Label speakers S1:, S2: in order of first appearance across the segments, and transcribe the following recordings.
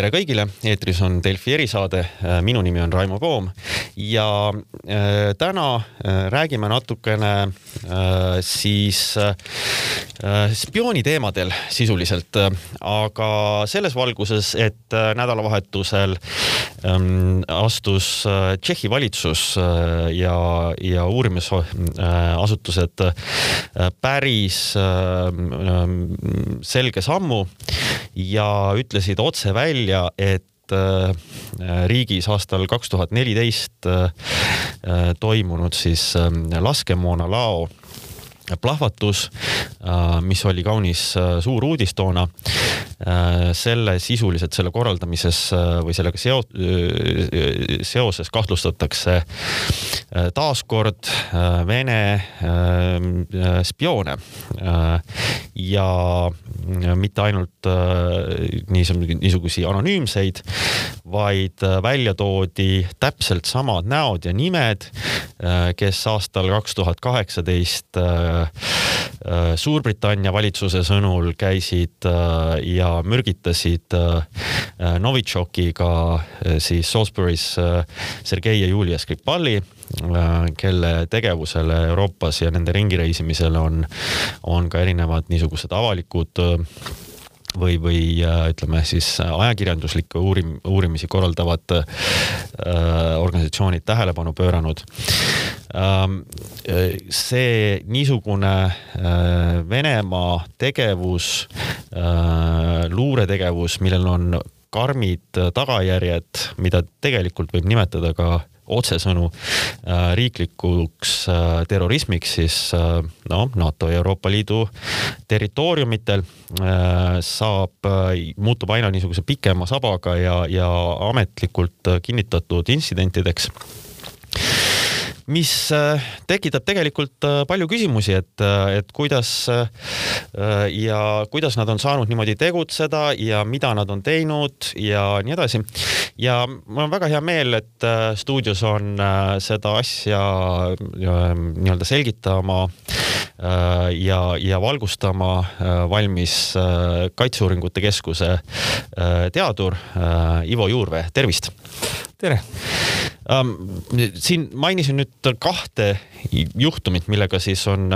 S1: tere kõigile, eetris on Delfi erisaade. minu nimi on Raimo Poom ja äh, täna äh, räägime natukene äh, siis spiooni teemadel sisuliselt, aga selles valguses, et nädalavahetusel ähm, astus Tšehhi valitsus ja, ja uurimisasutused päris selge sammu ja ütlesid otse välja, et äh, riigis aastal kaks tuhat neliteist äh, toimunud siis ähm, laskemoonalao plahvatus, äh, mis oli kaunis suur uudis toona. Selle sisuliselt, selle korraldamises või sellega seo-, seoses kahtlustatakse taaskord Vene spioone. Ja mitte ainult äh, niisugusi anonüümseid, vaid äh, välja toodi täpselt samad näod ja nimed, äh, kes aastal kaks tuhat kaheksateist Suurbritannia valitsuse sõnul käisid ja mürgitasid Novitšokiga siis Salisbury's Sergei ja Julia Skripali kelle tegevusele Euroopas ja nende ringireisimisel on, on ka erinevad niisugused avalikud või, või ütleme siis ajakirjanduslikke uurim-, uurimisi korraldavad äh, organisatsioonid tähelepanu pööranud ähm,. see niisugune äh, Venemaa tegevus äh,, luuretegevus, millel on karmid tagajärjed, mida tegelikult võib nimetada ka otsesõnu äh, riiklikuks äh, terrorismiks, siis äh, no NATO ja Euroopa Liidu territooriumitel saab, muutub aina niisuguse pikema sabaga ja, ja ametlikult kinnitatud intsidentideks mis äh, tekitab tegelikult äh, palju küsimusi, et, äh, et kuidas ja kuidas nad on saanud niimoodi tegutseda ja mida nad on teinud ja nii edasi. ja mul on väga hea meel, et stuudios on seda asja nii-öelda selgitama ja, ja valgustama valmis Kaitseuuringute Keskuse teadur Ivo Juurvee, tervist!
S2: tere!
S1: Ähm, siin mainisin nüüd kahte juhtumit, millega siis on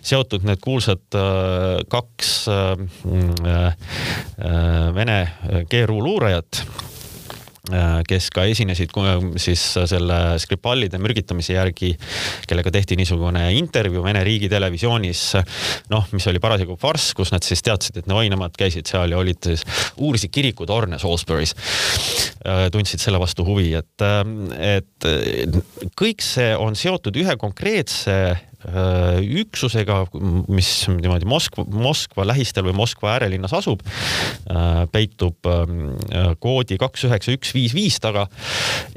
S1: seotud need kuulsad äh, kaks äh, äh, Vene GRU luurajat Äh, kes ka esinesid siis selle Skripalide mürgitamise järgi, kellega tehti niisugune intervjuu Vene riigitelevisioonis, noh, mis oli parasjagu farss, kus nad siis teadsid, et oi, nemad käisid seal ja olid siis, uurisid kirikutorne Salisbury's. Äh, tundsid selle vastu huvi, et, äh, et kõik see on seotud ühe konkreetse Äh, üksusega, mis niimoodi Moskva, Moskva lähistel või Moskva äärelinnas asub, äh, peitub ähm, äh, koodi kaks üheksa üks viis viis taga.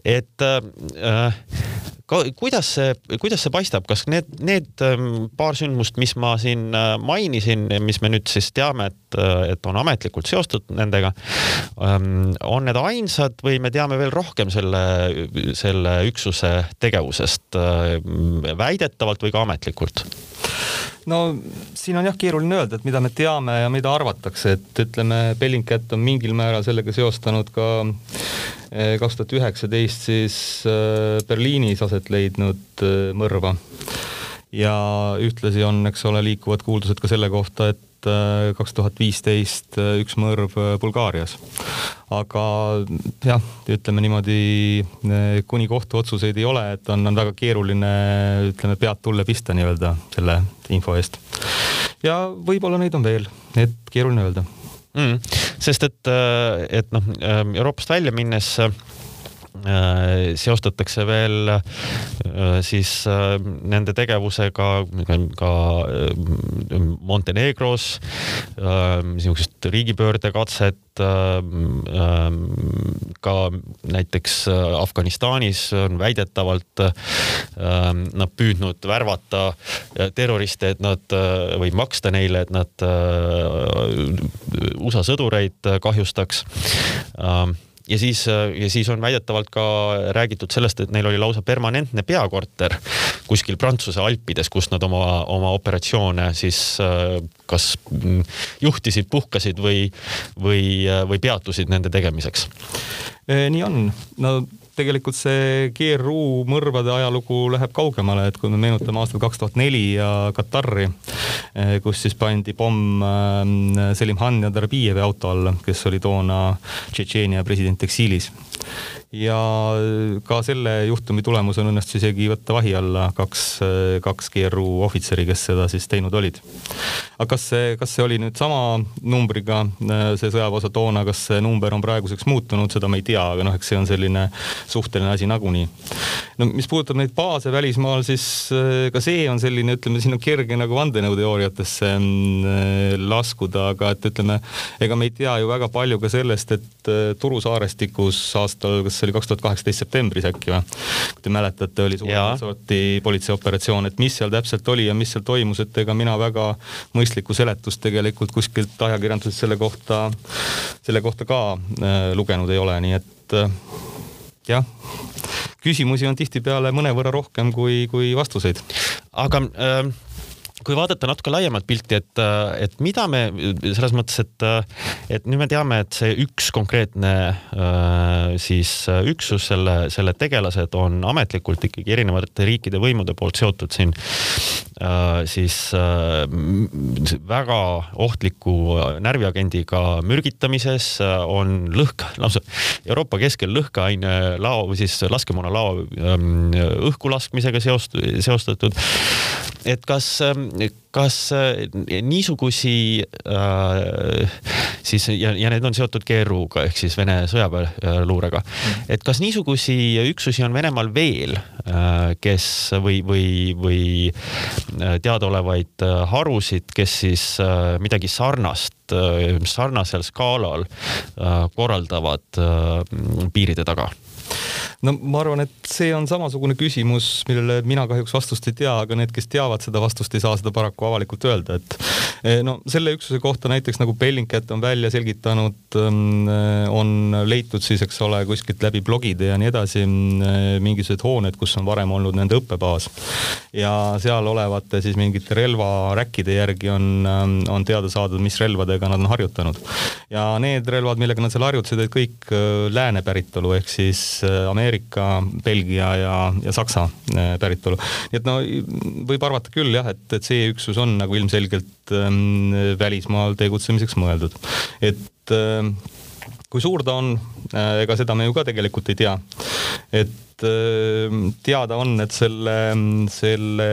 S1: et kuidas see, kuidas see paistab, kas need, need ähm, paar sündmust, mis ma siin äh, mainisin, mis me nüüd siis teame, et, äh, et on ametlikult seostatud nendega, ähm, on need ainsad või me teame veel rohkem selle, selle üksuse tegevusest äh, väidetavalt või ka ametlikult?
S2: no siin on jah keeruline öelda, et mida me teame ja mida arvatakse, et ütleme, Bellingcat on mingil määral sellega seostanud ka kaks tuhat üheksateist siis eh, Berliinis aset leidnud eh, mõrva. ja ühtlasi on, eks ole, liikuvad kuuldused ka selle kohta, et kaks tuhat viisteist üks mõrv Bulgaarias. aga jah, ütleme niimoodi, kuni kohtuotsuseid ei ole, et on, on väga keeruline, ütleme, pead tulle pista nii-öelda selle info eest. ja võib-olla neid on veel, et keeruline öelda
S1: mm,. sest et, et noh, Euroopast välja minnes Äh, seostatakse veel äh, siis äh, nende tegevusega ka Montenegros, niisugust riigipöördekatset, ka näiteks Afganistanis on väidetavalt nad püüdnud värvata terroriste, et nad või maksta neile, et nad USA sõdureid kahjustaks ja siis, ja siis on väidetavalt ka räägitud sellest, et neil oli lausa permanentne peakorter kuskil Prantsuse alpides, kus nad oma, oma operatsioone siis kas mm, juhtisid, puhkasid või, või, või peatusid nende tegemiseks.
S2: nii on, no tegelikult see GRU mõrvade ajalugu läheb kaugemale, et kui me meenutame aastat kaks tuhat neli ja Katari, eh, kus siis pandi pomm eh, Selim Han ja Darbijevi auto alla, kes oli toona Tšetšeenia president eksiilis ja ka selle juhtumi tulemusel õnnestus isegi võtta vahi alla kaks, kaks GRU ohvitseri, kes seda siis teinud olid. aga kas see, kas see oli nüüd sama numbriga, see sõjaväeosa toona, kas see number on praeguseks muutunud, seda me ei tea, aga noh, eks see on selline suhteline asi nagunii. no mis puudutab neid baase välismaal, siis ka see on selline, ütleme, siin on kerge nagu vandenõuteooriatesse laskuda, aga et ütleme, ega me ei tea ju väga palju ka sellest, et Turu saarestikus aastal, kas see oli kaks tuhat kaheksateist septembris äkki või? kui te mäletate, oli suuremat sorti politseioperatsioon, et mis seal täpselt oli ja mis seal toimus, et ega mina väga mõistlikku seletust tegelikult kuskilt ajakirjandusest selle kohta, selle kohta ka äh, lugenud ei ole, nii et äh, jah, küsimusi on tihtipeale mõnevõrra rohkem kui, kui vastuseid.
S1: aga äh kui vaadata natuke laiemat pilti, et, et mida me selles mõttes, et, et nüüd me teame, et see üks konkreetne äh, siis üksus, selle, selle tegelased on ametlikult ikkagi erinevate riikide võimude poolt seotud siin siis äh, väga ohtliku närviagendiga mürgitamises, on lõhk, lausa Euroopa keskel lõhkeaine lao või siis laskemoona lao ähm, õhku laskmisega seost-, seostatud. et kas ähm, kas äh, niisugusi äh, siis ja, ja need on seotud GRU-ga ehk siis Vene sõjaväeluurega mm., et kas niisugusi üksusi on Venemaal veel äh,, kes või, või, või äh, teadaolevaid äh, harusid, kes siis äh, midagi sarnast äh,, sarnasel skaalal äh, korraldavad äh, piiride taga
S2: no ma arvan, et see on samasugune küsimus, millele mina kahjuks vastust ei tea, aga need, kes teavad seda vastust, ei saa seda paraku avalikult öelda, et eh, no selle üksuse kohta näiteks nagu Bellingcat on välja selgitanud, mm, on leitud siis, eks ole, kuskilt läbi blogide ja nii edasi mm, mingisugused hooned, kus on varem olnud nende õppebaas. ja seal olevate siis mingite relvaräkkide järgi on, mm, on teada saadud, mis relvadega nad on harjutanud. ja need relvad, millega nad seal harjutasid, olid kõik eh, lääne päritolu ehk siis eh, Ameerika Ameerika, Belgia ja, ja Saksa äh, päritolu. nii et no võib arvata küll jah, et, et see üksus on nagu ilmselgelt ähm, välismaal tegutsemiseks mõeldud. et äh, kui suur ta on äh,, ega seda me ju ka tegelikult ei tea. et äh, teada on, et selle, selle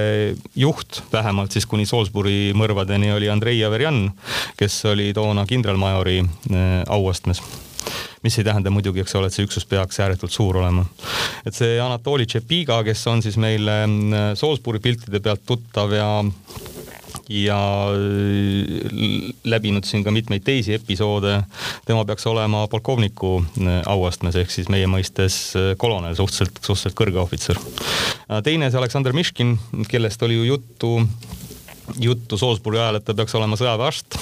S2: juht vähemalt siis kuni Salisbury mõrvadeni oli Andrei Averjan, kes oli toona kindralmajori auastmes mis ei tähenda muidugi, eks ole, et see üksus peaks ääretult suur olema. et see Anatoli Tšepiga, kes on siis meile mm, Salisbury piltide pealt tuttav ja ja äh, läbinud siin ka mitmeid teisi episoode. tema peaks olema polkovniku äh, auastmes ehk siis meie mõistes äh, kolonel, suhteliselt, suhteliselt kõrge ohvitser. teine see Aleksander Miškin, kellest oli ju juttu, juttu Salisbury ajal, et ta peaks olema sõjaväearst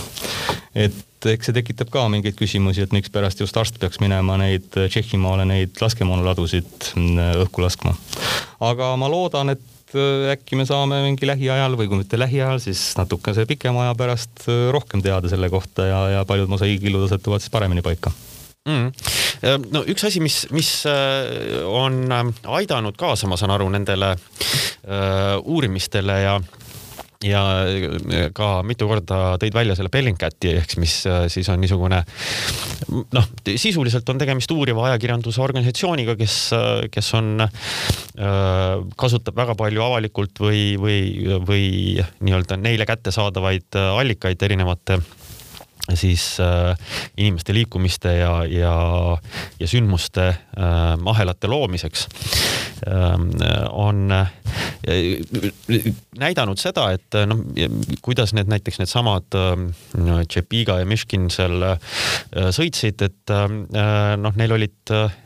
S2: et eks see tekitab ka mingeid küsimusi, et mikspärast just arst peaks minema neid Tšehhimaale neid laskemoonaladusid mm, õhku laskma. aga ma loodan, et äh, äkki me saame mingi lähiajal või kui mitte lähiajal, siis natukese pikema aja pärast äh, rohkem teada selle kohta ja, ja paljud mosaiigilud asetuvad siis paremini paika
S1: mm.. no üks asi, mis, mis äh, on aidanud kaasa, ma saan aru, nendele uh, uurimistele ja ja ka mitu korda tõid välja selle Bellingcati ehk mis äh, siis on niisugune noh, sisuliselt on tegemist uuriva ajakirjanduse organisatsiooniga, kes, äh, kes on, äh, kasutab väga palju avalikult või, või, või nii-öelda neile kättesaadavaid allikaid erinevate siis äh, inimeste liikumiste ja, ja, ja sündmuste äh, ahelate loomiseks ähm, äh, on näidanud seda, et noh, kuidas need näiteks needsamad äh, Tšepiga ja Miškin seal äh, sõitsid, et äh, noh, neil olid äh,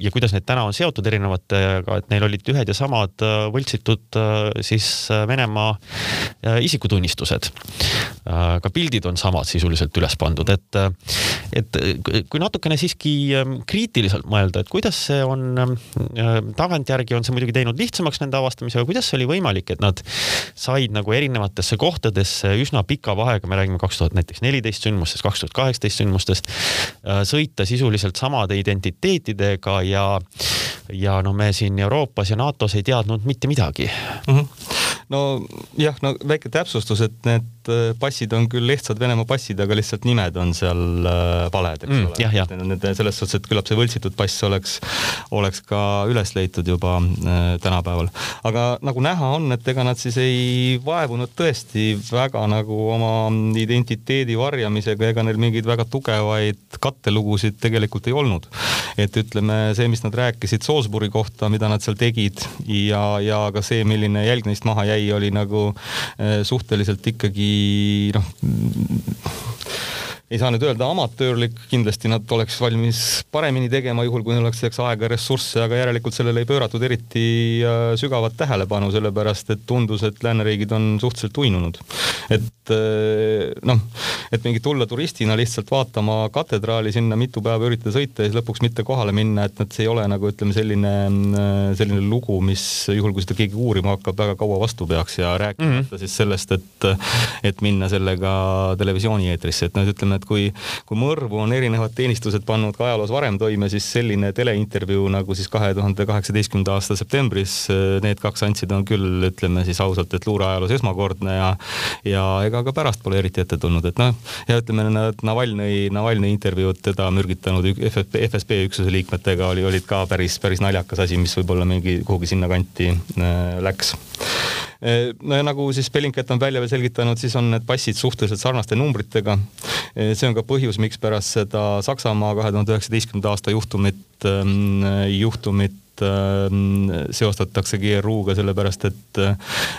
S1: ja kuidas need täna on seotud erinevatega, et neil olid ühed ja samad äh, võltsitud äh, siis Venemaa isikutunnistused. ka pildid on samad sisuliselt teadlikult üles pandud, et, et kui natukene siiski ähm, kriitiliselt mõelda, et kuidas see on, ähm, tagantjärgi on see muidugi teinud lihtsamaks nende avastamisega, kuidas see oli võimalik, et nad said nagu erinevatesse kohtadesse üsna pika vahega, me räägime kaks tuhat näiteks neliteist sündmustest, kaks tuhat kaheksateist sündmustest, äh, sõita sisuliselt samade identiteetidega ja, ja no me siin Euroopas ja NATO-s ei teadnud mitte midagi mm. -hmm
S2: nojah, no väike täpsustus, et need äh, passid on küll lihtsad Venemaa passid, aga lihtsalt nimed on seal äh, valed, eks mm, ole. Need selles suhtes, et küllap see võltsitud pass oleks, oleks ka üles leitud juba äh, tänapäeval. aga nagu näha on, et ega nad siis ei vaevunud tõesti väga nagu oma identiteedi varjamisega, ega neil mingeid väga tugevaid kattelugusid tegelikult ei olnud. et ütleme, see, mis nad rääkisid Salisbury kohta, mida nad seal tegid ja, ja ka see, milline jälg neist maha jäi, oli nagu suhteliselt ikkagi noh ei saa nüüd öelda amatöörlik, kindlasti nad oleks valmis paremini tegema, juhul kui neil oleks selleks aega ja ressursse, aga järelikult sellele ei pööratud eriti äh, sügavat tähelepanu, sellepärast et tundus, et lääneriigid on suhteliselt uinunud. et äh, noh, et mingi tulla turistina lihtsalt vaatama katedraali, sinna mitu päeva üritada sõita ja siis lõpuks mitte kohale minna, et nad, see ei ole nagu ütleme, selline, äh, selline lugu, mis juhul, kui seda keegi uurima hakkab, väga kaua vastu peaks ja rääkimata mm -hmm. siis sellest, et, et minna sellega televisiooni eetrisse, et noh, ütleme, et kui, kui mõrvu on erinevad teenistused pannud ka ajaloos varem toime, siis selline teleintervjuu nagu siis kahe tuhande kaheksateistkümnenda aasta septembris need kaks andsid, on küll, ütleme siis ausalt, et luureajaloos esmakordne ja, ja ega ka pärast pole eriti ette tulnud, et noh, ja ütleme, need Navalnõi, Navalnõi intervjuud teda mürgitanud FSB, FSB üksuse liikmetega oli, olid ka päris, päris naljakas asi, mis võib-olla mingi kuhugi sinnakanti äh, läks no ja nagu siis Bellingcat on välja selgitanud, siis on need passid suhteliselt sarnaste numbritega. See on ka põhjus, mikspärast seda Saksamaa kahe tuhande üheksateistkümnenda aasta juhtumit, ähm, juhtumit ähm, seostatakse GRU-ga sellepärast, et,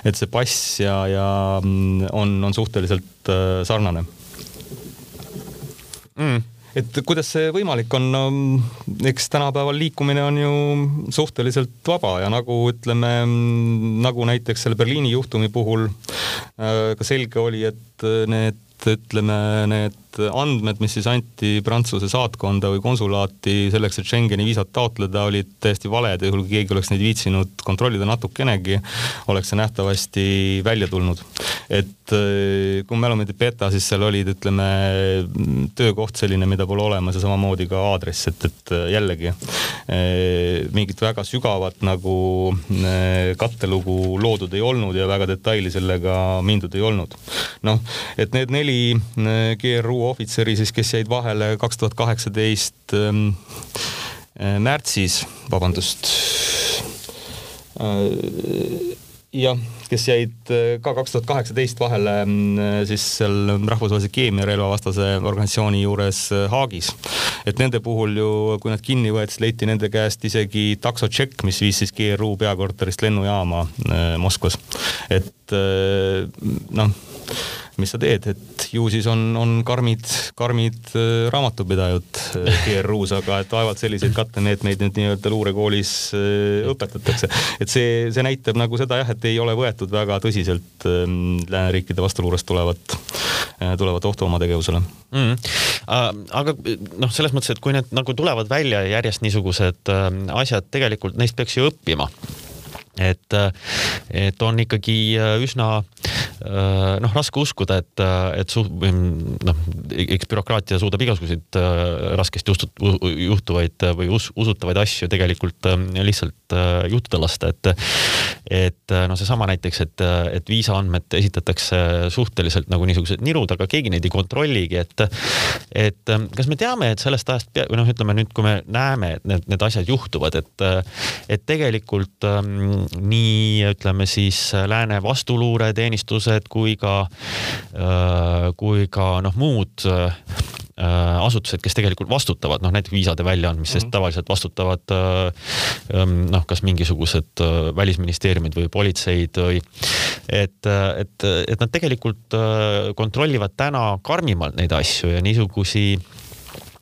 S2: et see pass ja, ja mm, on, on suhteliselt äh, sarnane. Mm. Et kuidas see võimalik on, no eks tänapäeval liikumine on ju suhteliselt vaba ja nagu ütleme, nagu näiteks selle Berliini juhtumi puhul äh, ka selge oli, et need ütleme, need andmed, mis siis anti Prantsuse saatkonda või konsulaati selleks, et Schengeni viisat taotleda, olid täiesti valed ja juhul kui keegi oleks neid viitsinud kontrollida natukenegi, oleks see nähtavasti välja tulnud. et äh, kui mälu mind ei peta, siis seal olid, ütleme, töökoht selline, mida pole olemas ja samamoodi ka aadress, et, et jällegi äh, mingit väga sügavat nagu kattelugu loodud ei olnud ja väga detaili sellega mindud ei olnud. noh, et need neli GRU ohvitseri siis, kes jäid vahele kaks tuhat kaheksateist ähm, äh, märtsis, vabandust äh, jah, kes jäid äh, ka kaks tuhat kaheksateist vahele siis seal rahvusvahelise keemiarelvavastase organisatsiooni juures Haagis. et nende puhul ju, kui nad kinni võeti, siis leiti nende käest isegi taksotšekk, mis viis siis GRU peakorterist lennujaama Moskvas. et noh mis sa teed, et ju siis on, on karmid, karmid äh, raamatupidajad äh, GRU-s, aga et vaevalt selliseid kattemeetmeid nüüd nii-öelda luurekoolis äh, õpetatakse. et see, see näitab nagu seda jah, et ei ole võetud väga tõsiselt ähm, lääneriikide vastuluurest tulevat, tulevat ohtu oma tegevusele mm.
S1: aga noh, selles mõttes, et kui need nagu tulevad välja järjest niisugused asjad, tegelikult neist peaks ju õppima et, et on ikkagi üsna Äh, noh, raske uskuda, et, et su-, noh, eks bürokraatia suudab igasuguseid äh, raskesti ustut-, juhtuvaid või us, usutavaid asju tegelikult äh, lihtsalt juhtuda lasta, et et noh, seesama näiteks, et, et viisaandmed esitatakse suhteliselt nagu niisugused nirud, aga keegi neid ei kontrolligi, et et kas me teame, et sellest ajast või noh, ütleme nüüd, kui me näeme, et need, need asjad juhtuvad, et et tegelikult ähm, nii ütleme siis lääne vastuluureteenistused, asutused kui ka, äh, kui ka noh, muud äh, asutused, kes tegelikult vastutavad, noh näiteks viisade väljaandmise eest mm -hmm. tavaliselt vastutavad äh, ähm, noh, kas mingisugused välisministeeriumid või politseid või et, et, et nad tegelikult kontrollivad täna karmimalt neid asju ja niisugusi Äh,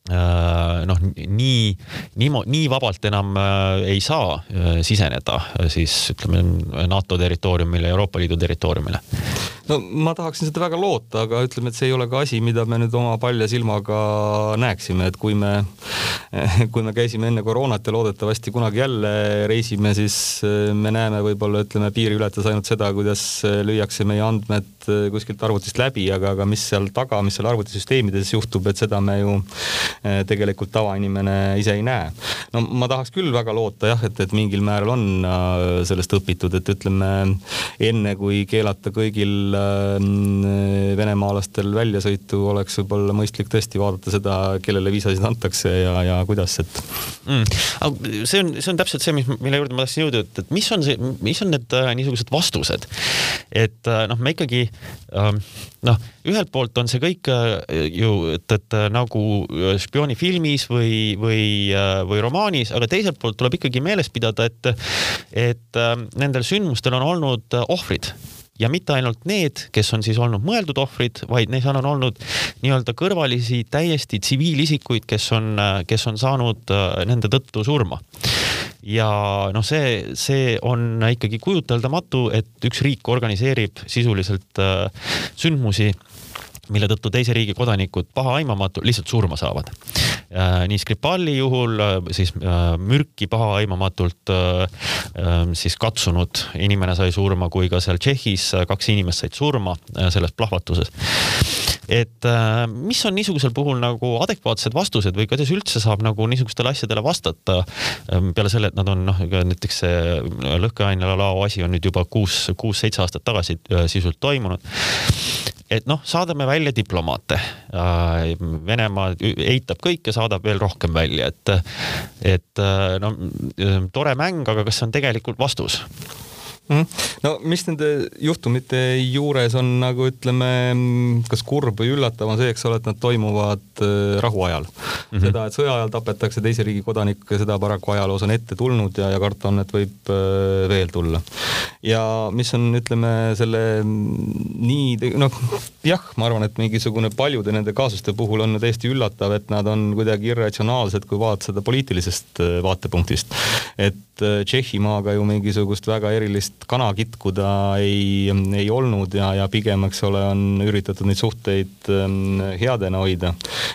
S1: noh, nii, nii, nii vabalt enam äh, ei saa äh, siseneda siis ütleme NATO territooriumile, Euroopa Liidu territooriumile.
S2: No ma tahaksin seda väga loota, aga ütleme, et see ei ole ka asi, mida me nüüd oma palja silmaga näeksime, et kui me, kui me käisime enne koroonat ja loodetavasti kunagi jälle reisime, siis me näeme võib-olla ütleme piiri ületas ainult seda, kuidas lüüakse meie andmed kuskilt arvutist läbi, aga, aga mis seal taga, mis seal arvutisüsteemides juhtub, et seda me ju eh, tegelikult tavainimene ise ei näe. no ma tahaks küll väga loota jah, et, et mingil määral on äh, sellest õpitud, et ütleme enne kui keelata kõigil venemaalastel väljasõitu, oleks võib-olla mõistlik tõesti vaadata seda, kellele viisasid antakse ja, ja kuidas, et
S1: mm.. see on, see on täpselt see, mis, mille juurde ma tahtsin jõuda, et, et mis on see, mis on need äh, niisugused vastused, et noh, me ikkagi ähm, noh, ühelt poolt on see kõik ju, et, et nagu spioonifilmis või, või, või romaanis, aga teiselt poolt tuleb ikkagi meeles pidada, et, et nendel sündmustel on olnud ohvrid ja mitte ainult need, kes on siis olnud mõeldud ohvrid, vaid neis on olnud nii-öelda kõrvalisi täiesti tsiviilisikuid, kes on, kes on saanud nende tõttu surma. Ja noh, see, see on ikkagi kujuteldamatu, et üks riik organiseerib sisuliselt äh, sündmusi mille tõttu teise riigi kodanikud pahaaimamatult lihtsalt surma saavad. Äh, nii Skripali juhul äh, siis mürki pahaaimamatult siis katsunud inimene sai surma, kui ka seal Tšehhis kaks inimest said surma selles plahvatuses et äh, mis on niisugusel puhul nagu adekvaatsed vastused või kuidas üldse saab nagu niisugustele asjadele vastata peale selle, et nad on noh, näiteks see lõhkeainelao asi on nüüd juba kuus, kuus-seitse aastat tagasi äh, sisuliselt toimunud et noh, saadame välja diplomaate. Äh, Venemaa eitab kõike, saadab veel rohkem välja, et, et no tore mäng, aga kas see on tegelikult vastus?
S2: Mhm. no mis nende juhtumite juures on nagu ütleme, kas kurb või üllatav on see, eks ole, et nad toimuvad äh, rahuajal mm. -hmm. seda, et sõja ajal tapetakse teise riigi kodanikke, seda paraku ajaloos on ette tulnud ja, ja karta on, et võib äh, veel tulla. ja mis on, ütleme selle nii, noh jah, ma arvan, et mingisugune paljude nende kaasuste puhul on täiesti üllatav, et nad on kuidagi irratsionaalsed, kui vaadata seda poliitilisest äh, vaatepunktist. et Tšehhimaaga ju mingisugust väga erilist kana kitkuda ei, ei olnud ja, ja pigem, eks ole, on üritatud neid suhteid ähm, headena hoida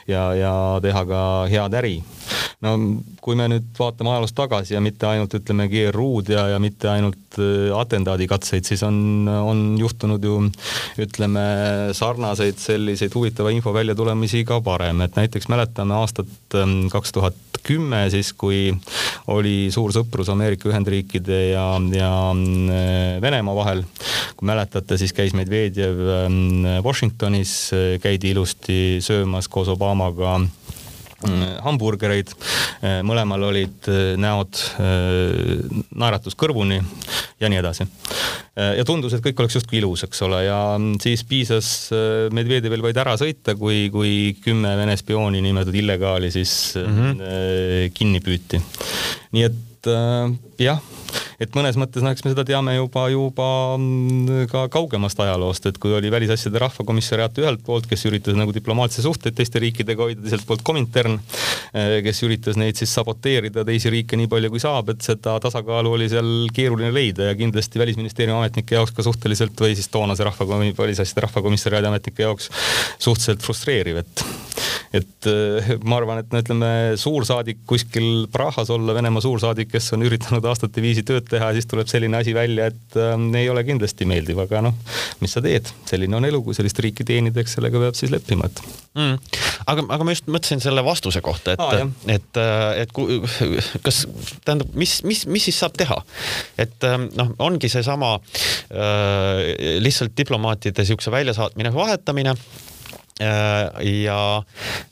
S2: ja, ja teha ka head äri. No kui me nüüd vaatame ajaloos tagasi ja mitte ainult ütleme GRU-d ja, ja mitte ainult äh, atentaadikatseid, siis on, on juhtunud ju ütleme sarnaseid selliseid huvitava info väljatulemisi ka varem, et näiteks mäletame aastat ähm, kaks tuhat kümme, siis kui oli suur sõprus Ameerika Ühendriikide ja, ja Venemaa vahel. kui mäletate, siis käis Medvedjev ähm, Washingtonis, käidi ilusti söömas koos Obamaga Mm, hamburgereid, äh, mõlemal olid äh, näod äh, naeratus kõrvuni ja nii edasi. ja tundus, et kõik oleks justkui ilus, eks ole, ja siis piisas Medvedjevil vaid ära sõita, kui, kui kümme Vene spiooni nimetatud illegaali siis mm -hmm. kinni püüti. nii et jah et mõnes mõttes noh, eks me seda teame juba, juba mm, ka kaugemast ajaloost, et kui oli välisasjade rahvakomissariaat ühelt poolt, kes üritas nagu diplomaatilisi suhteid teiste riikidega hoida, teiselt poolt Komintern, eh, kes üritas neid siis saboteerida, teisi riike nii palju kui saab, et seda tasakaalu oli seal keeruline leida ja kindlasti välisministeeriumi ametnike jaoks ka suhteliselt või siis toonase rahvakomi-, välisasjade rahvakomissariaadi ametnike jaoks suhteliselt frustreeriv, et et eh, ma arvan, et no ütleme, suursaadik kuskil Prahas olla, Venemaa suursaadik, kes on üritanud aastate viisi tööd teha, siis tuleb selline asi välja, et äh, ei ole kindlasti meeldiv, aga noh, mis sa teed, selline on elu, kui sellist riiki teenida, eks sellega peab siis leppima, et.
S1: Mm.. aga, aga ma just mõtlesin selle vastuse kohta, et ah,, et, äh, et kui, kas tähendab, mis, mis, mis siis saab teha? et ähm, noh, ongi seesama äh, lihtsalt diplomaatide siukse väljasaatmine, vahetamine ja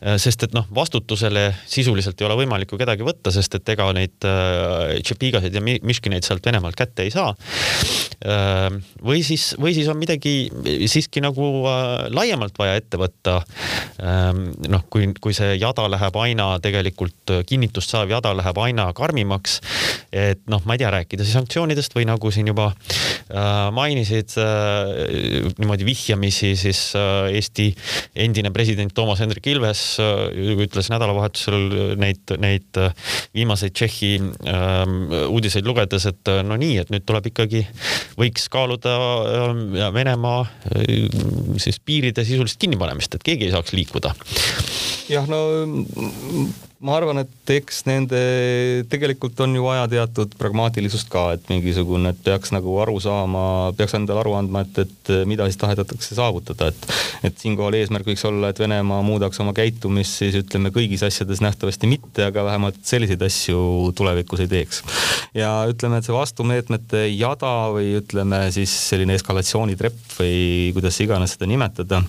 S1: äh, sest et noh, vastutusele sisuliselt ei ole võimalik ju kedagi võtta, sest et ega neid äh, Tšepigasid ja Miškineid sealt Venemaalt kätte ei saa. või siis, või siis on midagi siiski nagu laiemalt vaja ette võtta. noh, kui, kui see jada läheb aina tegelikult kinnitust saav jada läheb aina karmimaks, et noh, ma ei tea, rääkida siis sanktsioonidest või nagu siin juba mainisid niimoodi vihjamisi siis Eesti endine president Toomas Hendrik Ilves ütles nädalavahetusel neid, neid viimaseid Tšehhi ähm, uudiseid lugedes, et no nii, et nüüd tuleb ikkagi, võiks kaaluda ähm, Venemaa siis piiride sisulist kinnipanemist, et keegi ei saaks liikuda.
S2: jah, no ma arvan, et eks nende, tegelikult on ju vaja teatud pragmaatilisust ka, et mingisugune, et peaks nagu aru saama, peaks endale aru andma, et, et mida siis tahetakse saavutada, et et siinkohal eesmärk võiks olla, et Venemaa muudaks oma käitumist siis ütleme kõigis asjades nähtavasti mitte, aga vähemalt selliseid asju tulevikus ei teeks. ja ütleme, et see vastumeetmete jada või ütleme siis selline eskalatsioonitrepp või kuidas iganes seda nimetada,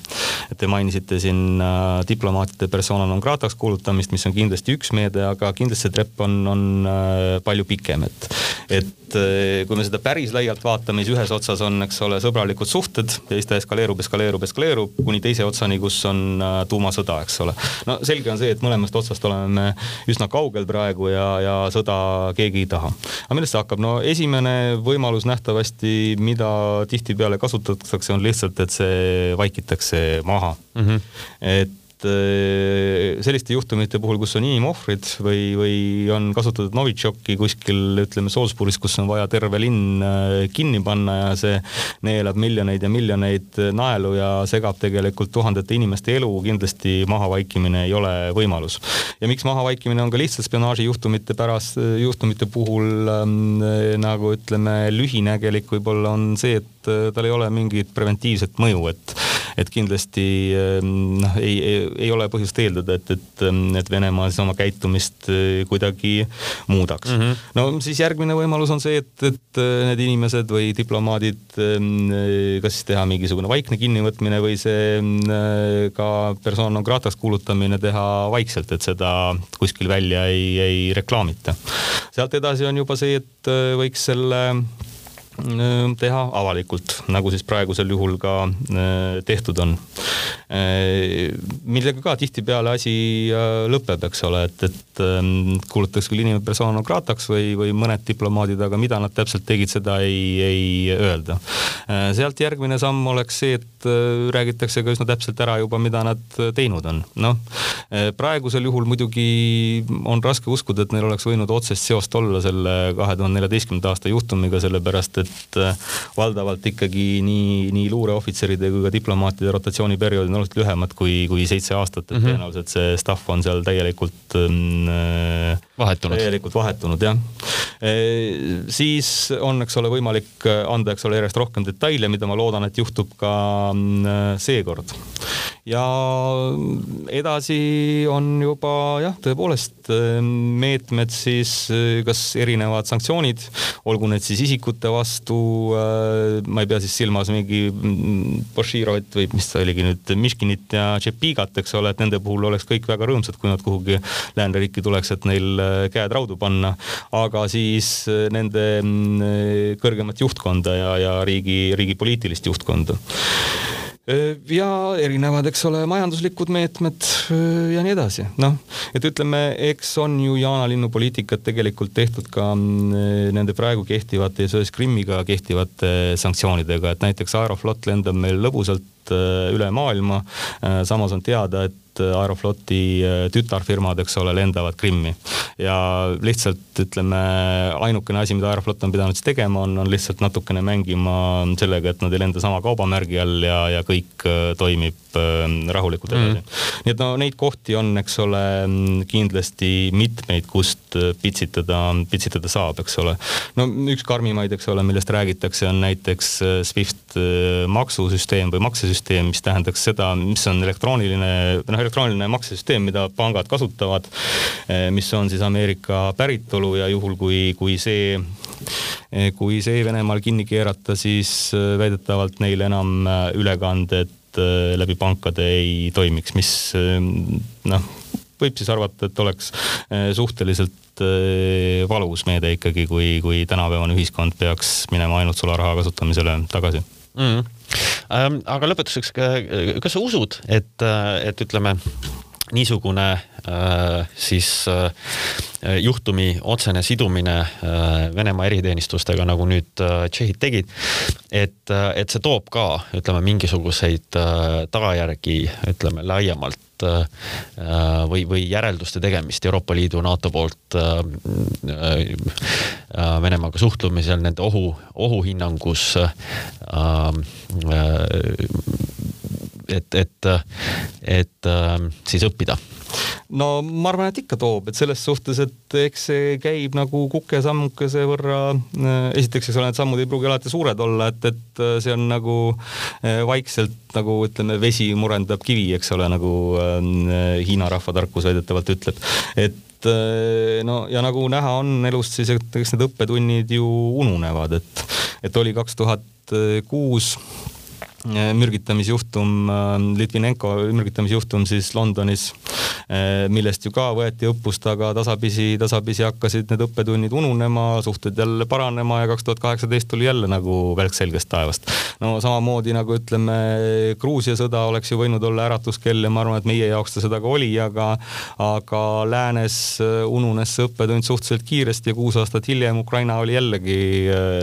S2: et te mainisite siin äh, diplomaatide persona non grata'ks kuulutamist, mis on kindlasti kindlasti üks meede, aga kindlasti see trepp on, on äh, palju pikem, et, et äh, kui me seda päris laialt vaatame, siis ühes otsas on, eks ole, sõbralikud suhted ja siis ta eskaleerub, eskaleerub, eskaleerub kuni teise otsani, kus on äh, tuumasõda, eks ole. no selge on see, et mõlemast otsast oleme me üsna kaugel praegu ja, ja sõda keegi ei taha. aga millest see hakkab? no esimene võimalus nähtavasti, mida tihtipeale kasutatakse, on lihtsalt, et see vaikitakse maha mm. -hmm. et Äh, selliste juhtumite puhul, kus on inimohvrid või, või on kasutatud Novitšoki kuskil ütleme Salisbury's, kus on vaja terve linn äh, kinni panna ja see neelab miljoneid ja miljoneid naelu ja segab tegelikult tuhandete inimeste elu, kindlasti mahavaikimine ei ole võimalus. ja miks mahavaikimine on ka lihtsalt spionaažijuhtumite pärast, juhtumite puhul ähm, nagu ütleme, lühinägelik võib-olla on see, et tal ei ole mingit preventiivset mõju, et et kindlasti ähm, noh, ei, ei, ei ole põhjust eeldada, et, et, ähm, et Venemaa siis oma käitumist äh, kuidagi muudaks mm. -hmm. no siis järgmine võimalus on see, et, et äh, need inimesed või diplomaadid, ähm, äh, kas siis teha mingisugune vaikne kinnivõtmine või see ka persona non grata'ks kuulutamine teha vaikselt, et seda kuskil välja ei, ei reklaamita. sealt edasi on juba see, et võiks selle teha avalikult, nagu siis praegusel juhul ka tehtud on. millega ka tihtipeale asi lõpeb, eks ole, et, et kuulutatakse küll inimene persona grata'ks või, või mõned diplomaadid, aga mida nad täpselt tegid, seda ei, ei öelda. sealt järgmine samm oleks see, et räägitakse ka üsna täpselt ära juba, mida nad teinud on. noh, praegusel juhul muidugi on raske uskuda, et neil oleks võinud otsest seost olla selle kahe tuhande neljateistkümnenda aasta juhtumiga, sellepärast et et äh, valdavalt ikkagi nii, nii luureohvitseride kui ka diplomaatide rotatsiooniperioodid on oluliselt lühemad kui, kui seitse aastat, et mm -hmm. tõenäoliselt see staff on seal täielikult äh,
S1: vahetunud.
S2: täielikult vahetunud jah e,. siis on, eks ole, võimalik anda, eks ole, järjest rohkem detaile, mida ma loodan, et juhtub ka mm, seekord. ja edasi on juba jah, tõepoolest meetmed siis, kas erinevad sanktsioonid, olgu need siis isikute vastu, äh, ma ei pea siis silmas mingi Bashirovit või mis ta oligi nüüd, Miškinit ja Tšepigat, eks ole, et nende puhul oleks kõik väga rõõmsad, kui nad kuhugi lääneriiki tuleks, et neil käed raudu panna. aga siis äh, nende mm, kõrgemat juhtkonda ja, ja riigi, riigi poliitilist juhtkonda ja erinevad, eks ole, majanduslikud meetmed ja nii edasi. noh, et ütleme, eks on ju jaanalinnu poliitikat tegelikult tehtud ka mm, nende praegu kehtivate ja seoses Krimmiga kehtivate sanktsioonidega, et näiteks Aeroflot lendab meil lõbusalt üle maailma. samas on teada, et et Aerofloti äh, tütarfirmad, eks ole, lendavad Krimmi. ja lihtsalt ütleme, ainukene asi, mida Aeroflot on pidanud siis tegema, on, on lihtsalt natukene mängima sellega, et nad ei lenda sama kaubamärgi all ja, ja kõik äh, toimib äh, rahulikult edasi mm.. nii et no neid kohti on, eks ole, kindlasti mitmeid, kust pitsitada, pitsitada saab, eks ole. no üks karmimaid, eks ole, millest räägitakse, on näiteks SWIFT maksusüsteem või maksesüsteem, mis tähendaks seda, mis on elektrooniline, noh elektrooniline maksesüsteem, mida pangad kasutavad, eh, mis on siis Ameerika päritolu ja juhul, kui, kui see, eh, kui see Venemaal kinni keerata, siis eh, väidetavalt neil enam ülekanded läbi pankade ei toimiks, mis noh, võib siis arvata, et oleks suhteliselt valus meede ikkagi, kui, kui tänapäevane ühiskond peaks minema ainult sularaha kasutamisele tagasi.
S1: Mm.. Ähm, aga lõpetuseks, kas sa usud, et, et ütleme niisugune äh, siis äh, juhtumi otsene sidumine Venemaa eriteenistustega, nagu nüüd tšehhid tegid, et, et see toob ka, ütleme, mingisuguseid tagajärgi, ütleme laiemalt või, või järelduste tegemist Euroopa Liidu, NATO poolt Venemaaga suhtlemisel, nende ohu, ohuhinnangus et, et, et siis õppida
S2: no ma arvan, et ikka toob, et selles suhtes, et eks see käib nagu kuke-sammukese võrra. esiteks, eks ole, need sammud ei pruugi alati suured olla, et, et see on nagu eh, vaikselt nagu ütleme, vesi murendab kivi, eks ole, nagu äh, Hiina rahvatarkus väidetavalt ütleb. et no ja nagu näha on elust, siis eks need õppetunnid ju ununevad, et, et oli kaks tuhat kuus mürgitamisjuhtum, äh, Litvinenko mürgitamisjuhtum siis Londonis, äh, millest ju ka võeti õppust, aga tasapisi, tasapisi hakkasid need õppetunnid ununema, suhted jälle paranema ja kaks tuhat kaheksateist tuli jälle nagu välk selgest taevast. no samamoodi nagu ütleme, Gruusia sõda oleks ju võinud olla äratuskell ja ma arvan, et meie jaoks ta seda ka oli, aga, aga läänes äh, ununes see õppetund suhteliselt kiiresti ja kuus aastat hiljem Ukraina oli jällegi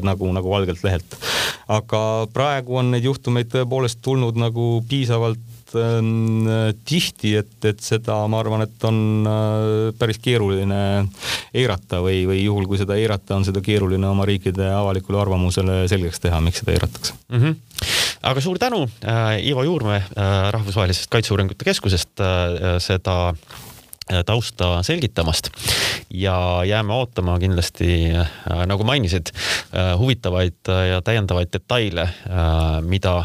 S2: nagu, nagu valgelt lehelt. aga praegu on neid juhtumeid tõepoolest tulnud nagu piisavalt ähm, tihti, et, et seda ma arvan, et on äh, päris keeruline eirata või, või juhul, kui seda eirata, on seda keeruline oma riikide avalikule arvamusele selgeks teha, miks seda eiratakse
S1: mm. -hmm aga suur tänu äh,, Ivo Juurmäe äh, Rahvusvahelisest Kaitseuuringute Keskusest äh, seda Äh, tausta selgitamast ja jääme ootama kindlasti, äh, nagu mainisid, äh, huvitavaid ja täiendavaid detaile, mida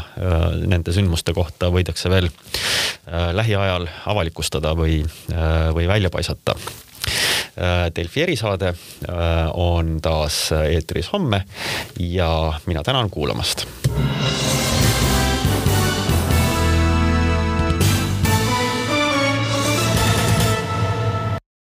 S1: nende sündmuste kohta võidakse veel lähiajal avalikustada või, või välja paisata. Delfi erisaade on taas eetris homme ja mina tänan kuulamast